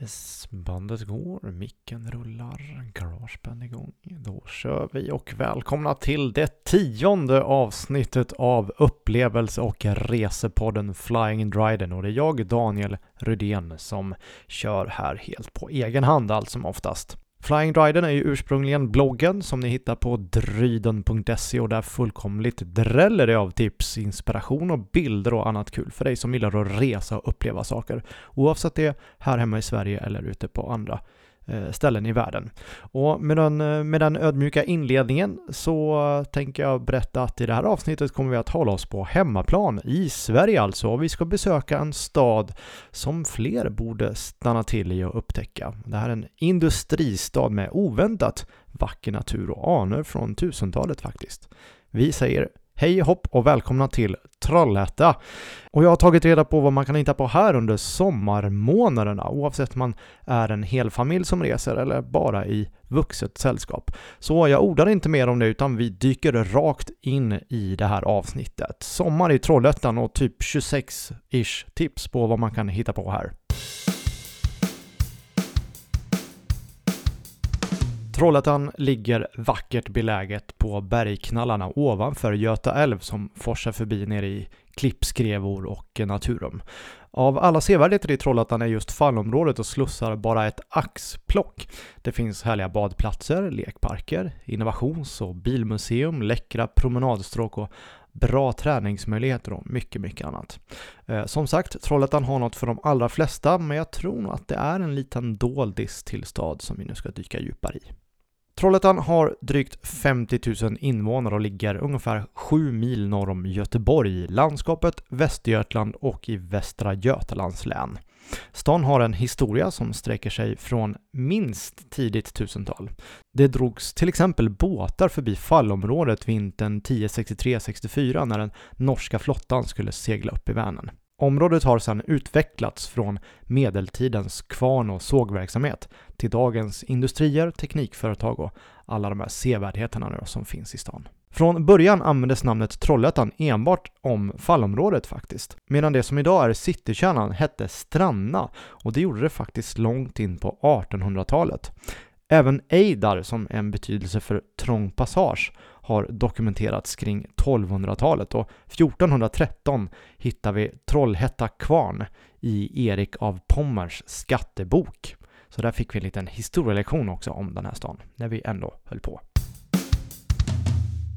Yes, bandet går, micken rullar, garageband igång. Då kör vi och välkomna till det tionde avsnittet av upplevelse och resepodden Flying Dryden och det är jag, Daniel Rydén, som kör här helt på egen hand allt som oftast. Flying Dryden är ju ursprungligen bloggen som ni hittar på dryden.se och där fullkomligt dräller det av tips, inspiration och bilder och annat kul för dig som gillar att resa och uppleva saker. Oavsett det här hemma i Sverige eller ute på andra Eh, ställen i världen. Och med den, eh, med den ödmjuka inledningen så tänker jag berätta att i det här avsnittet kommer vi att hålla oss på hemmaplan i Sverige alltså. Och vi ska besöka en stad som fler borde stanna till i och upptäcka. Det här är en industristad med oväntat vacker natur och anor från tusentalet faktiskt. Vi säger Hej hopp och välkomna till Trollhätta! Och jag har tagit reda på vad man kan hitta på här under sommarmånaderna oavsett om man är en hel familj som reser eller bara i vuxet sällskap. Så jag ordar inte mer om det utan vi dyker rakt in i det här avsnittet. Sommar i Trollhättan och typ 26-ish tips på vad man kan hitta på här. Trollhättan ligger vackert beläget på bergknallarna ovanför Göta älv som forsar förbi nere i klippskrevor och Naturum. Av alla sevärdheter i Trollhättan är just fallområdet och slussar bara ett axplock. Det finns härliga badplatser, lekparker, innovations och bilmuseum, läckra promenadstråk och bra träningsmöjligheter och mycket, mycket annat. Eh, som sagt, Trollhättan har något för de allra flesta, men jag tror nog att det är en liten doldis till stad som vi nu ska dyka djupare i. Trollhättan har drygt 50 000 invånare och ligger ungefär 7 mil norr om Göteborg i landskapet Västergötland och i Västra Götalands län. Stan har en historia som sträcker sig från minst tidigt tusental. Det drogs till exempel båtar förbi fallområdet vintern 1063-64 när den norska flottan skulle segla upp i Vänern. Området har sedan utvecklats från medeltidens kvarn och sågverksamhet till dagens industrier, teknikföretag och alla de här sevärdheterna nu som finns i stan. Från början användes namnet Trollhättan enbart om fallområdet faktiskt, medan det som idag är citykärnan hette Stranna och det gjorde det faktiskt långt in på 1800-talet. Även Eidar, som är en betydelse för trång passage, har dokumenterats kring 1200-talet och 1413 hittar vi Trollhätta kvarn i Erik av Pommers skattebok. Så där fick vi en liten historielektion också om den här stan, när vi ändå höll på.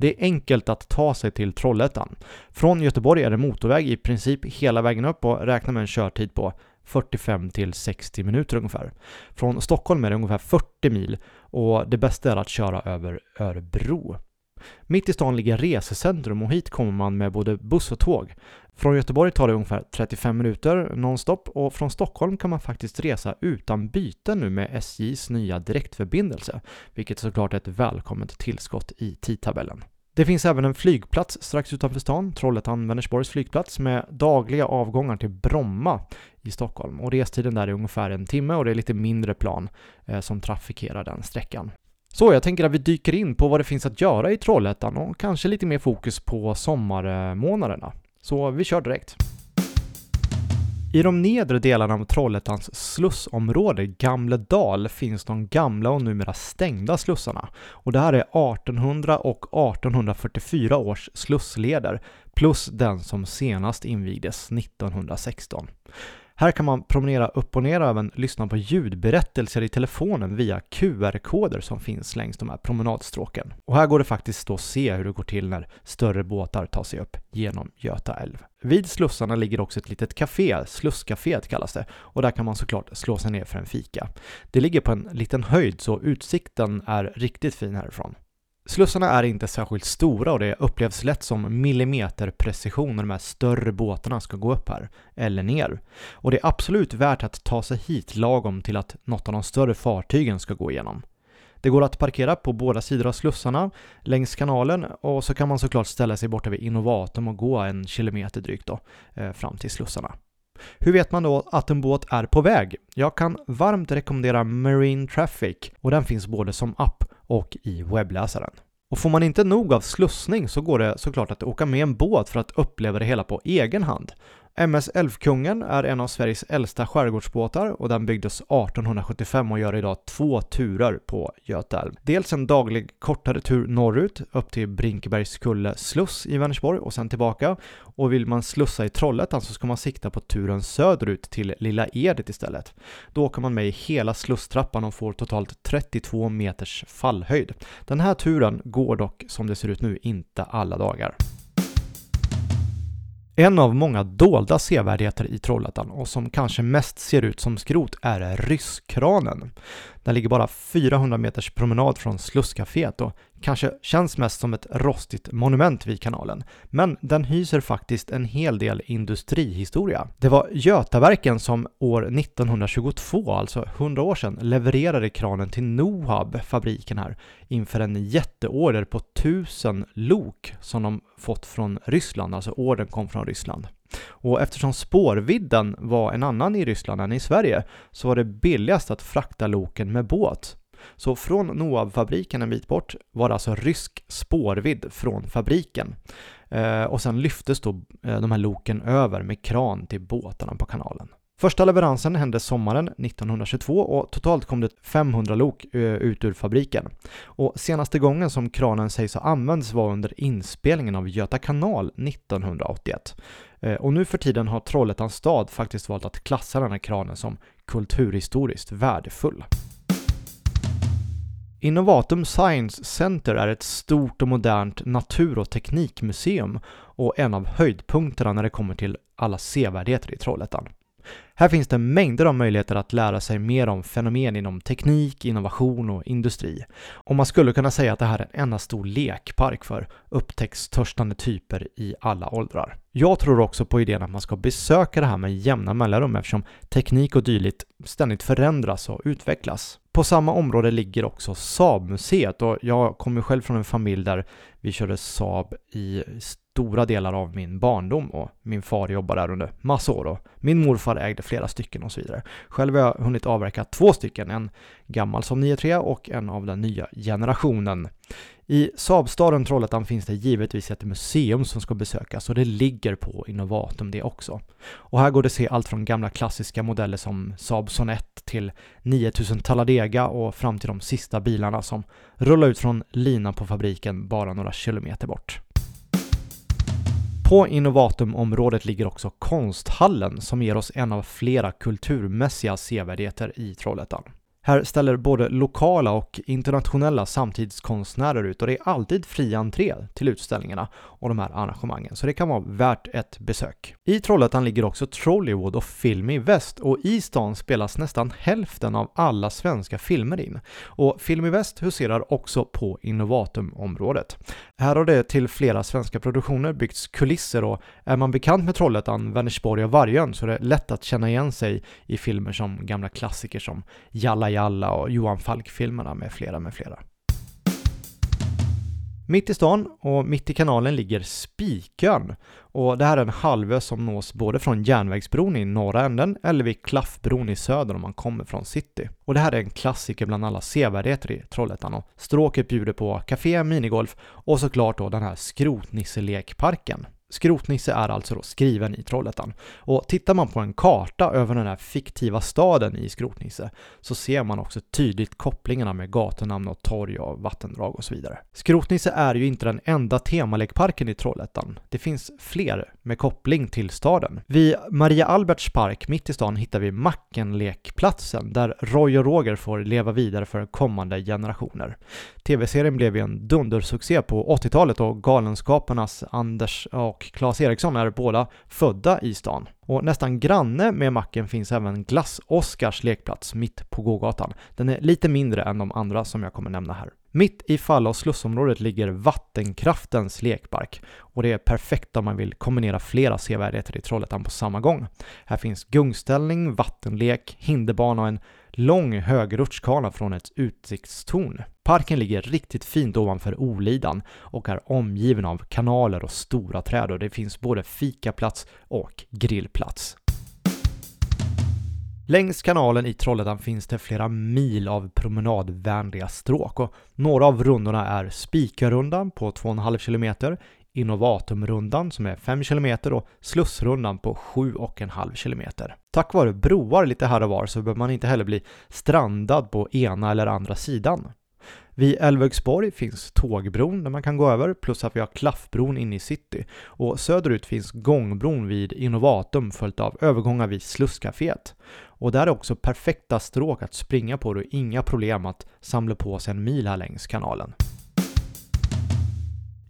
Det är enkelt att ta sig till Trollhättan. Från Göteborg är det motorväg i princip hela vägen upp och räknar med en körtid på 45 till 60 minuter ungefär. Från Stockholm är det ungefär 40 mil och det bästa är att köra över Örebro. Mitt i stan ligger resecentrum och hit kommer man med både buss och tåg. Från Göteborg tar det ungefär 35 minuter nonstop och från Stockholm kan man faktiskt resa utan byte nu med SJs nya direktförbindelse, vilket såklart är ett välkommet tillskott i tidtabellen. Det finns även en flygplats strax utanför stan, Trollhättan-Vänersborgs flygplats, med dagliga avgångar till Bromma i Stockholm. Och restiden där är ungefär en timme och det är lite mindre plan eh, som trafikerar den sträckan. Så jag tänker att vi dyker in på vad det finns att göra i Trollhättan och kanske lite mer fokus på sommarmånaderna. Så vi kör direkt. I de nedre delarna av Trollhättans slussområde, Gamledal, finns de gamla och numera stängda slussarna. Och det här är 1800 och 1844 års slussleder, plus den som senast invigdes 1916. Här kan man promenera upp och ner och även lyssna på ljudberättelser i telefonen via QR-koder som finns längs de här promenadstråken. Och här går det faktiskt att se hur det går till när större båtar tar sig upp genom Göta älv. Vid slussarna ligger också ett litet café, Slusscaféet kallas det, och där kan man såklart slå sig ner för en fika. Det ligger på en liten höjd så utsikten är riktigt fin härifrån. Slussarna är inte särskilt stora och det upplevs lätt som millimeterprecision när de här större båtarna ska gå upp här, eller ner. Och det är absolut värt att ta sig hit lagom till att något av de större fartygen ska gå igenom. Det går att parkera på båda sidor av slussarna längs kanalen och så kan man såklart ställa sig borta vid Innovatum och gå en kilometer drygt då, eh, fram till slussarna. Hur vet man då att en båt är på väg? Jag kan varmt rekommendera Marine Traffic och den finns både som app och i webbläsaren. Och får man inte nog av slussning så går det såklart att åka med en båt för att uppleva det hela på egen hand. MS Älvkungen är en av Sveriges äldsta skärgårdsbåtar och den byggdes 1875 och gör idag två turer på Göta älv. Dels en daglig kortare tur norrut upp till Brinkebergskulle sluss i Vänersborg och sen tillbaka. Och vill man slussa i Trollhättan så alltså ska man sikta på turen söderut till Lilla Edet istället. Då åker man med i hela slusstrappan och får totalt 32 meters fallhöjd. Den här turen går dock som det ser ut nu inte alla dagar. En av många dolda sevärdheter i Trollhättan och som kanske mest ser ut som skrot är Rysskranen. Den ligger bara 400 meters promenad från Slusscaféet och kanske känns mest som ett rostigt monument vid kanalen. Men den hyser faktiskt en hel del industrihistoria. Det var Götaverken som år 1922, alltså 100 år sedan, levererade kranen till Nohab, fabriken här, inför en jätteorder på 1000 lok som de fått från Ryssland, alltså ordern kom från Ryssland. Och eftersom spårvidden var en annan i Ryssland än i Sverige så var det billigast att frakta loken med båt. Så från Noab-fabriken en bit bort var det alltså rysk spårvidd från fabriken. Eh, och sen lyftes då eh, de här loken över med kran till båtarna på kanalen. Första leveransen hände sommaren 1922 och totalt kom det 500 lok eh, ut ur fabriken. Och senaste gången som kranen sägs ha använts var under inspelningen av Göta kanal 1981. Eh, och nu för tiden har Trollhättans stad faktiskt valt att klassa den här kranen som kulturhistoriskt värdefull. Innovatum Science Center är ett stort och modernt natur och teknikmuseum och en av höjdpunkterna när det kommer till alla sevärdheter i Trollhättan. Här finns det mängder av möjligheter att lära sig mer om fenomen inom teknik, innovation och industri. Och man skulle kunna säga att det här är en enda stor lekpark för upptäcktstörstande typer i alla åldrar. Jag tror också på idén att man ska besöka det här med jämna mellanrum eftersom teknik och dylikt ständigt förändras och utvecklas. På samma område ligger också Saab-museet och jag kommer själv från en familj där vi körde Saab i stora delar av min barndom och min far jobbade där under massa år och min morfar ägde flera stycken och så vidare. Själv har jag hunnit avverka två stycken, en gammal som 93 och en av den nya generationen. I Saabstaden Trollhättan finns det givetvis ett museum som ska besökas och det ligger på Innovatum det också. Och här går det att se allt från gamla klassiska modeller som Saab Sonett till 9000 Talladega och fram till de sista bilarna som rullar ut från linan på fabriken bara några kilometer bort. På Innovatumområdet ligger också Konsthallen som ger oss en av flera kulturmässiga sevärdheter i Trollhättan. Här ställer både lokala och internationella samtidskonstnärer ut och det är alltid fri entré till utställningarna och de här arrangemangen, så det kan vara värt ett besök. I Trollhättan ligger också Trollywood och Film i Väst och i stan spelas nästan hälften av alla svenska filmer in. Och Film i Väst huserar också på Innovatum-området. Här har det till flera svenska produktioner byggts kulisser och är man bekant med Trollhättan, Vänersborg och Vargön så är det lätt att känna igen sig i filmer som gamla klassiker som Jalla Jalla och Johan Falk-filmerna med flera med flera. Mitt i stan och mitt i kanalen ligger Spikön och det här är en halvö som nås både från järnvägsbron i norra änden eller vid Klaffbron i söder om man kommer från city. Och det här är en klassiker bland alla sevärdheter i Trollhättan och stråket bjuder på café, minigolf och såklart då den här skrotnisselekparken. Skrotnisse är alltså då skriven i Trollhättan. Och tittar man på en karta över den här fiktiva staden i Skrotnisse så ser man också tydligt kopplingarna med gatunamn och torg och vattendrag och så vidare. Skrotnisse är ju inte den enda temalekparken i Trollhättan. Det finns fler med koppling till staden. Vid Maria Alberts park mitt i stan hittar vi Mackenlekplatsen där Roy och Roger får leva vidare för kommande generationer. TV-serien blev ju en dundersuccé på 80-talet och Galenskaparnas Anders och Claes Eriksson är båda födda i stan. Och nästan granne med macken finns även Glass-Oskars lekplats mitt på gågatan. Den är lite mindre än de andra som jag kommer nämna här. Mitt i Falla och slussområdet ligger Vattenkraftens lekpark och det är perfekt om man vill kombinera flera sevärdheter i Trollhättan på samma gång. Här finns gungställning, vattenlek, hinderbana och en lång hög rutschkana från ett utsiktstorn. Parken ligger riktigt fint ovanför Olidan och är omgiven av kanaler och stora träd och det finns både fikaplats och grillplats. Längs kanalen i Trollhättan finns det flera mil av promenadvänliga stråk och några av rundorna är Spikarundan på 2,5 km, Innovatumrundan som är 5 km och Slussrundan på 7,5 km. Tack vare broar lite här och var så behöver man inte heller bli strandad på ena eller andra sidan. Vid Älvögsborg finns tågbron där man kan gå över, plus att vi har Klaffbron inne i city. Och söderut finns gångbron vid Innovatum följt av övergångar vid Slusscaféet. Och där är också perfekta stråk att springa på och inga problem att samla på sig en mil här längs kanalen.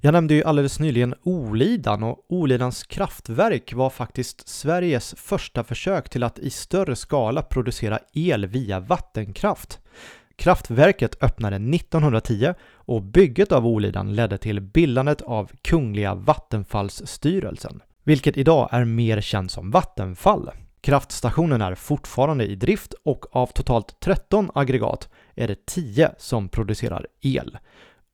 Jag nämnde ju alldeles nyligen Olidan och Olidans kraftverk var faktiskt Sveriges första försök till att i större skala producera el via vattenkraft. Kraftverket öppnade 1910 och bygget av Olidan ledde till bildandet av Kungliga Vattenfallsstyrelsen, vilket idag är mer känt som Vattenfall. Kraftstationen är fortfarande i drift och av totalt 13 aggregat är det 10 som producerar el.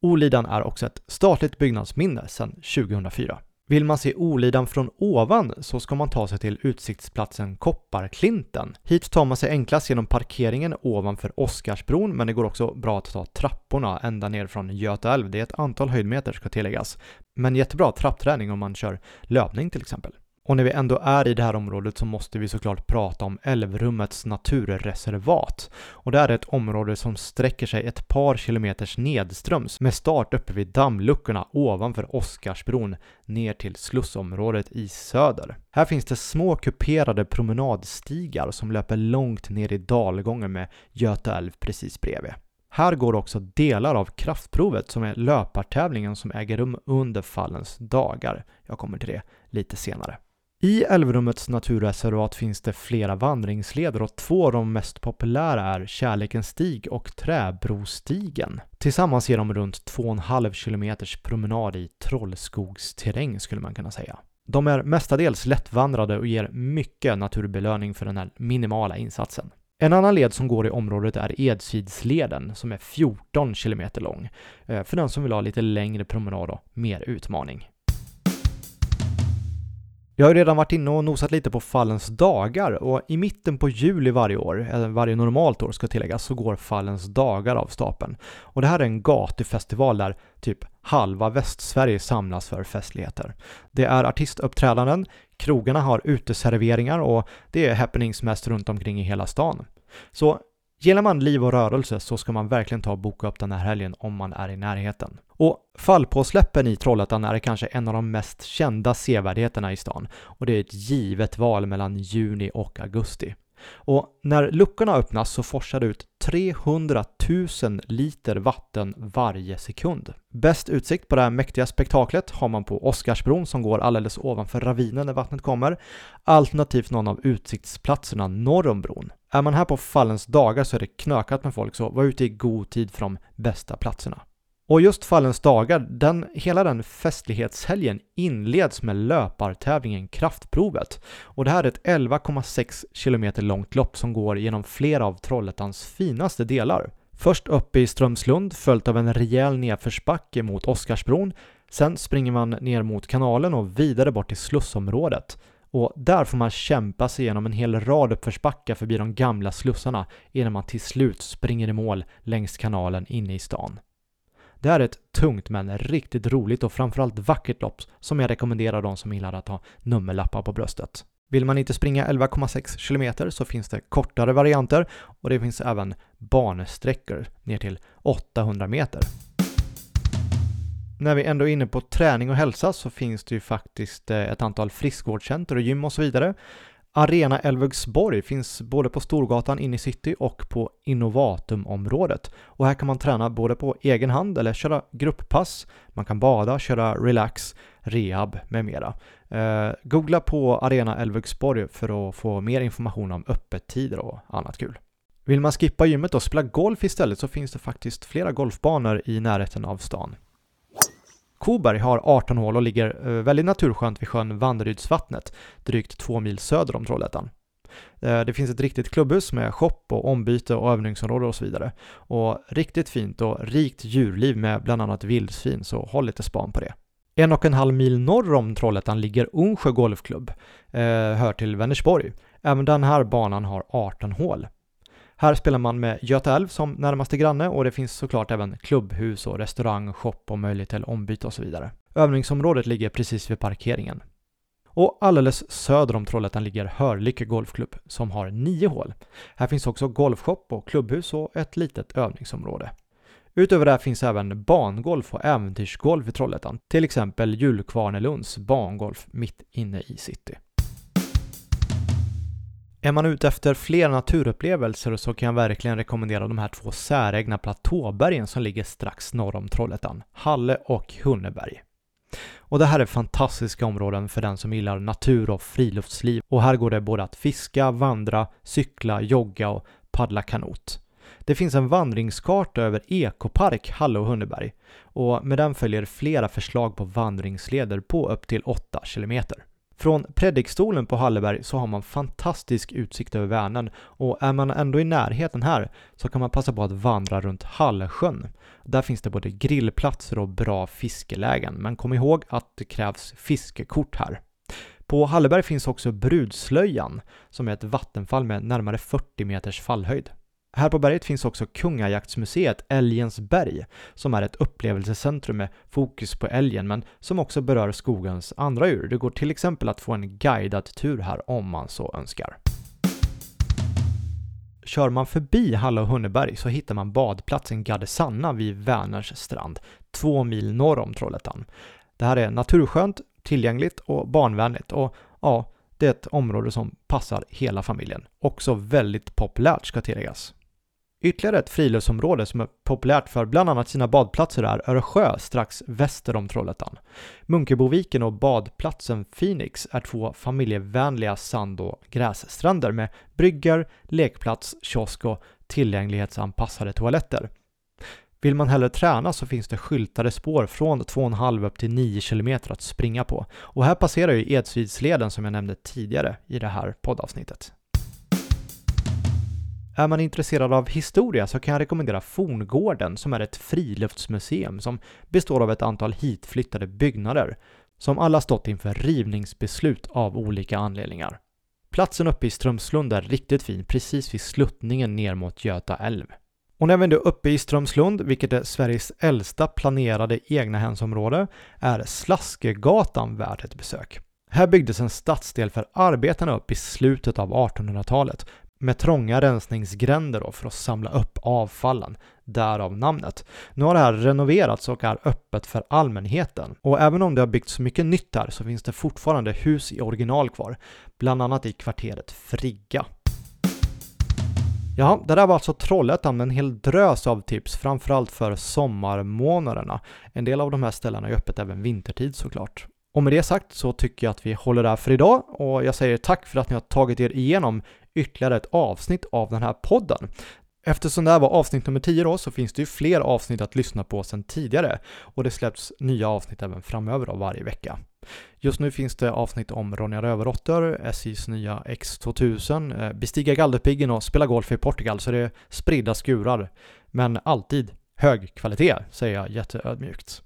Olidan är också ett statligt byggnadsminne sedan 2004. Vill man se Olidan från ovan så ska man ta sig till utsiktsplatsen Kopparklinten. Hit tar man sig enklast genom parkeringen ovanför Oscarsbron men det går också bra att ta trapporna ända ner från Göta älv. Det är ett antal höjdmeter ska tilläggas. Men jättebra trappträning om man kör löpning till exempel. Och när vi ändå är i det här området så måste vi såklart prata om Älvrummets naturreservat. Och det är ett område som sträcker sig ett par kilometers nedströms med start uppe vid dammluckorna ovanför Oscarsbron ner till slussområdet i söder. Här finns det små kuperade promenadstigar som löper långt ner i dalgången med Göta älv precis bredvid. Här går också delar av kraftprovet som är löpartävlingen som äger rum under fallens dagar. Jag kommer till det lite senare. I Älvrummets naturreservat finns det flera vandringsleder och två av de mest populära är Kärlekens stig och Träbrostigen. Tillsammans ger de runt 2,5 km promenad i trollskogsterräng skulle man kunna säga. De är mestadels lättvandrade och ger mycket naturbelöning för den här minimala insatsen. En annan led som går i området är Edsidsleden som är 14 km lång eh, för den som vill ha lite längre promenad och mer utmaning. Jag har ju redan varit inne och nosat lite på Fallens dagar och i mitten på juli varje år, eller varje normalt år ska tilläggas, så går Fallens dagar av stapeln. Och det här är en gatufestival där typ halva Västsverige samlas för festligheter. Det är artistuppträdanden, krogarna har uteserveringar och det är happenings mest runt omkring i hela stan. Så Gillar man liv och rörelse så ska man verkligen ta och boka upp den här helgen om man är i närheten. Och fallpåsläppen i Trollhättan är kanske en av de mest kända sevärdheterna i stan och det är ett givet val mellan juni och augusti. Och när luckorna öppnas så forsar det ut 300 000 liter vatten varje sekund. Bäst utsikt på det här mäktiga spektaklet har man på Oscarsbron som går alldeles ovanför ravinen när vattnet kommer, alternativt någon av utsiktsplatserna norr om bron. Är man här på fallens dagar så är det knökat med folk, så var ute i god tid för de bästa platserna. Och just Fallens dagar, den, hela den festlighetshelgen inleds med löpartävlingen Kraftprovet. Och det här är ett 11,6 km långt lopp som går genom flera av Trollhättans finaste delar. Först upp i Strömslund följt av en rejäl nedförsbacke mot Oskarsbron. Sen springer man ner mot kanalen och vidare bort till Slussområdet. Och där får man kämpa sig igenom en hel rad uppförsbackar förbi de gamla slussarna innan man till slut springer i mål längs kanalen inne i stan. Det är ett tungt men riktigt roligt och framförallt vackert lopp som jag rekommenderar de som gillar att ha nummerlappar på bröstet. Vill man inte springa 11,6 km så finns det kortare varianter och det finns även bansträckor ner till 800 meter. När vi ändå är inne på träning och hälsa så finns det ju faktiskt eh, ett antal friskvårdscenter och gym och så vidare. Arena Älvögsborg finns både på Storgatan inne i city och på Innovatumområdet. Och här kan man träna både på egen hand eller köra grupppass. Man kan bada, köra relax, rehab med mera. Eh, googla på Arena Älvögsborg för att få mer information om öppettider och annat kul. Vill man skippa gymmet och spela golf istället så finns det faktiskt flera golfbanor i närheten av stan. Koberg har 18 hål och ligger eh, väldigt naturskönt vid sjön Vanderydsvattnet, drygt två mil söder om Trollhättan. Eh, det finns ett riktigt klubbhus med shop och ombyte och övningsområde och så vidare. Och riktigt fint och rikt djurliv med bland annat vildsvin, så håll lite span på det. En och en halv mil norr om Trollhättan ligger Ungsjö Golfklubb, eh, hör till Vänersborg. Även den här banan har 18 hål. Här spelar man med Göta älv som närmaste granne och det finns såklart även klubbhus och restaurang, shop och möjlighet till ombyte och så vidare. Övningsområdet ligger precis vid parkeringen. Och alldeles söder om Trollhättan ligger Hörlycke Golfklubb som har nio hål. Här finns också golfshop och klubbhus och ett litet övningsområde. Utöver det finns även bangolf och äventyrsgolf i Trollhättan, till exempel Julkvarnelunds bangolf mitt inne i city. Är man ute efter fler naturupplevelser så kan jag verkligen rekommendera de här två säregna platåbergen som ligger strax norr om Trollhättan, Halle och Hunneberg. Och det här är fantastiska områden för den som gillar natur och friluftsliv och här går det både att fiska, vandra, cykla, jogga och paddla kanot. Det finns en vandringskarta över Ekopark, Halle och Hunneberg och med den följer flera förslag på vandringsleder på upp till 8 kilometer. Från predikstolen på Halleberg så har man fantastisk utsikt över Vänern och är man ändå i närheten här så kan man passa på att vandra runt Hallsjön. Där finns det både grillplatser och bra fiskelägen, men kom ihåg att det krävs fiskekort här. På Halleberg finns också Brudslöjan, som är ett vattenfall med närmare 40 meters fallhöjd. Här på berget finns också Kungajaktsmuseet Älgens berg, som är ett upplevelsecentrum med fokus på älgen, men som också berör skogens andra djur. Det går till exempel att få en guidad tur här om man så önskar. Kör man förbi Halla och Hunneberg så hittar man badplatsen Gardesanna vid Vänerns strand, två mil norr om Trollhättan. Det här är naturskönt, tillgängligt och barnvänligt och ja, det är ett område som passar hela familjen. Också väldigt populärt ska tilläggas. Ytterligare ett friluftsområde som är populärt för bland annat sina badplatser är Örsjö strax väster om Trollhättan. Munkeboviken och badplatsen Phoenix är två familjevänliga sand och grässtränder med bryggor, lekplats, kiosk och tillgänglighetsanpassade toaletter. Vill man hellre träna så finns det skyltade spår från 2,5 upp till 9 km att springa på. Och här passerar ju Edsvidsleden som jag nämnde tidigare i det här poddavsnittet. Är man intresserad av historia så kan jag rekommendera Forngården som är ett friluftsmuseum som består av ett antal hitflyttade byggnader som alla stått inför rivningsbeslut av olika anledningar. Platsen uppe i Strömslund är riktigt fin precis vid sluttningen ner mot Göta älv. Och när vi är uppe i Strömslund, vilket är Sveriges äldsta planerade egnahemsområde, är Slaskegatan värt ett besök. Här byggdes en stadsdel för arbetarna upp i slutet av 1800-talet med trånga rensningsgränder då för att samla upp avfallen, därav namnet. Nu har det här renoverats och är öppet för allmänheten. Och även om det har byggts mycket nytt här så finns det fortfarande hus i original kvar, bland annat i kvarteret Frigga. Ja, det där var alltså Trollhättan med en hel drös av tips, framförallt för sommarmånaderna. En del av de här ställena är öppet även vintertid såklart. Och med det sagt så tycker jag att vi håller där för idag och jag säger tack för att ni har tagit er igenom ytterligare ett avsnitt av den här podden. Eftersom det här var avsnitt nummer 10 då så finns det ju fler avsnitt att lyssna på sedan tidigare och det släpps nya avsnitt även framöver av varje vecka. Just nu finns det avsnitt om Ronja Rövardotter, SJs nya X2000, eh, bestiga Gallerpiggen och spela golf i Portugal så det är spridda skurar. Men alltid hög kvalitet, säger jag jätteödmjukt.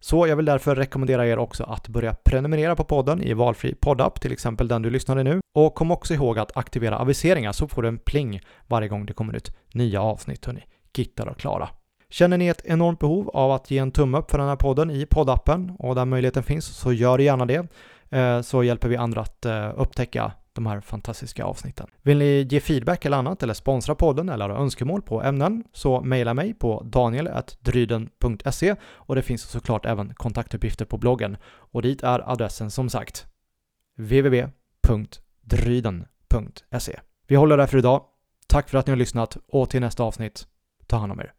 Så jag vill därför rekommendera er också att börja prenumerera på podden i valfri poddapp, till exempel den du lyssnar i nu. Och kom också ihåg att aktivera aviseringar så får du en pling varje gång det kommer ut nya avsnitt, Hörrni, Gittar och klara. Känner ni ett enormt behov av att ge en tumme upp för den här podden i poddappen och där möjligheten finns så gör gärna det. Eh, så hjälper vi andra att eh, upptäcka de här fantastiska avsnitten. Vill ni ge feedback eller annat eller sponsra podden eller ha önskemål på ämnen så mejla mig på daniel.dryden.se och det finns såklart även kontaktuppgifter på bloggen och dit är adressen som sagt www.dryden.se. Vi håller där för idag. Tack för att ni har lyssnat och till nästa avsnitt, ta hand om er.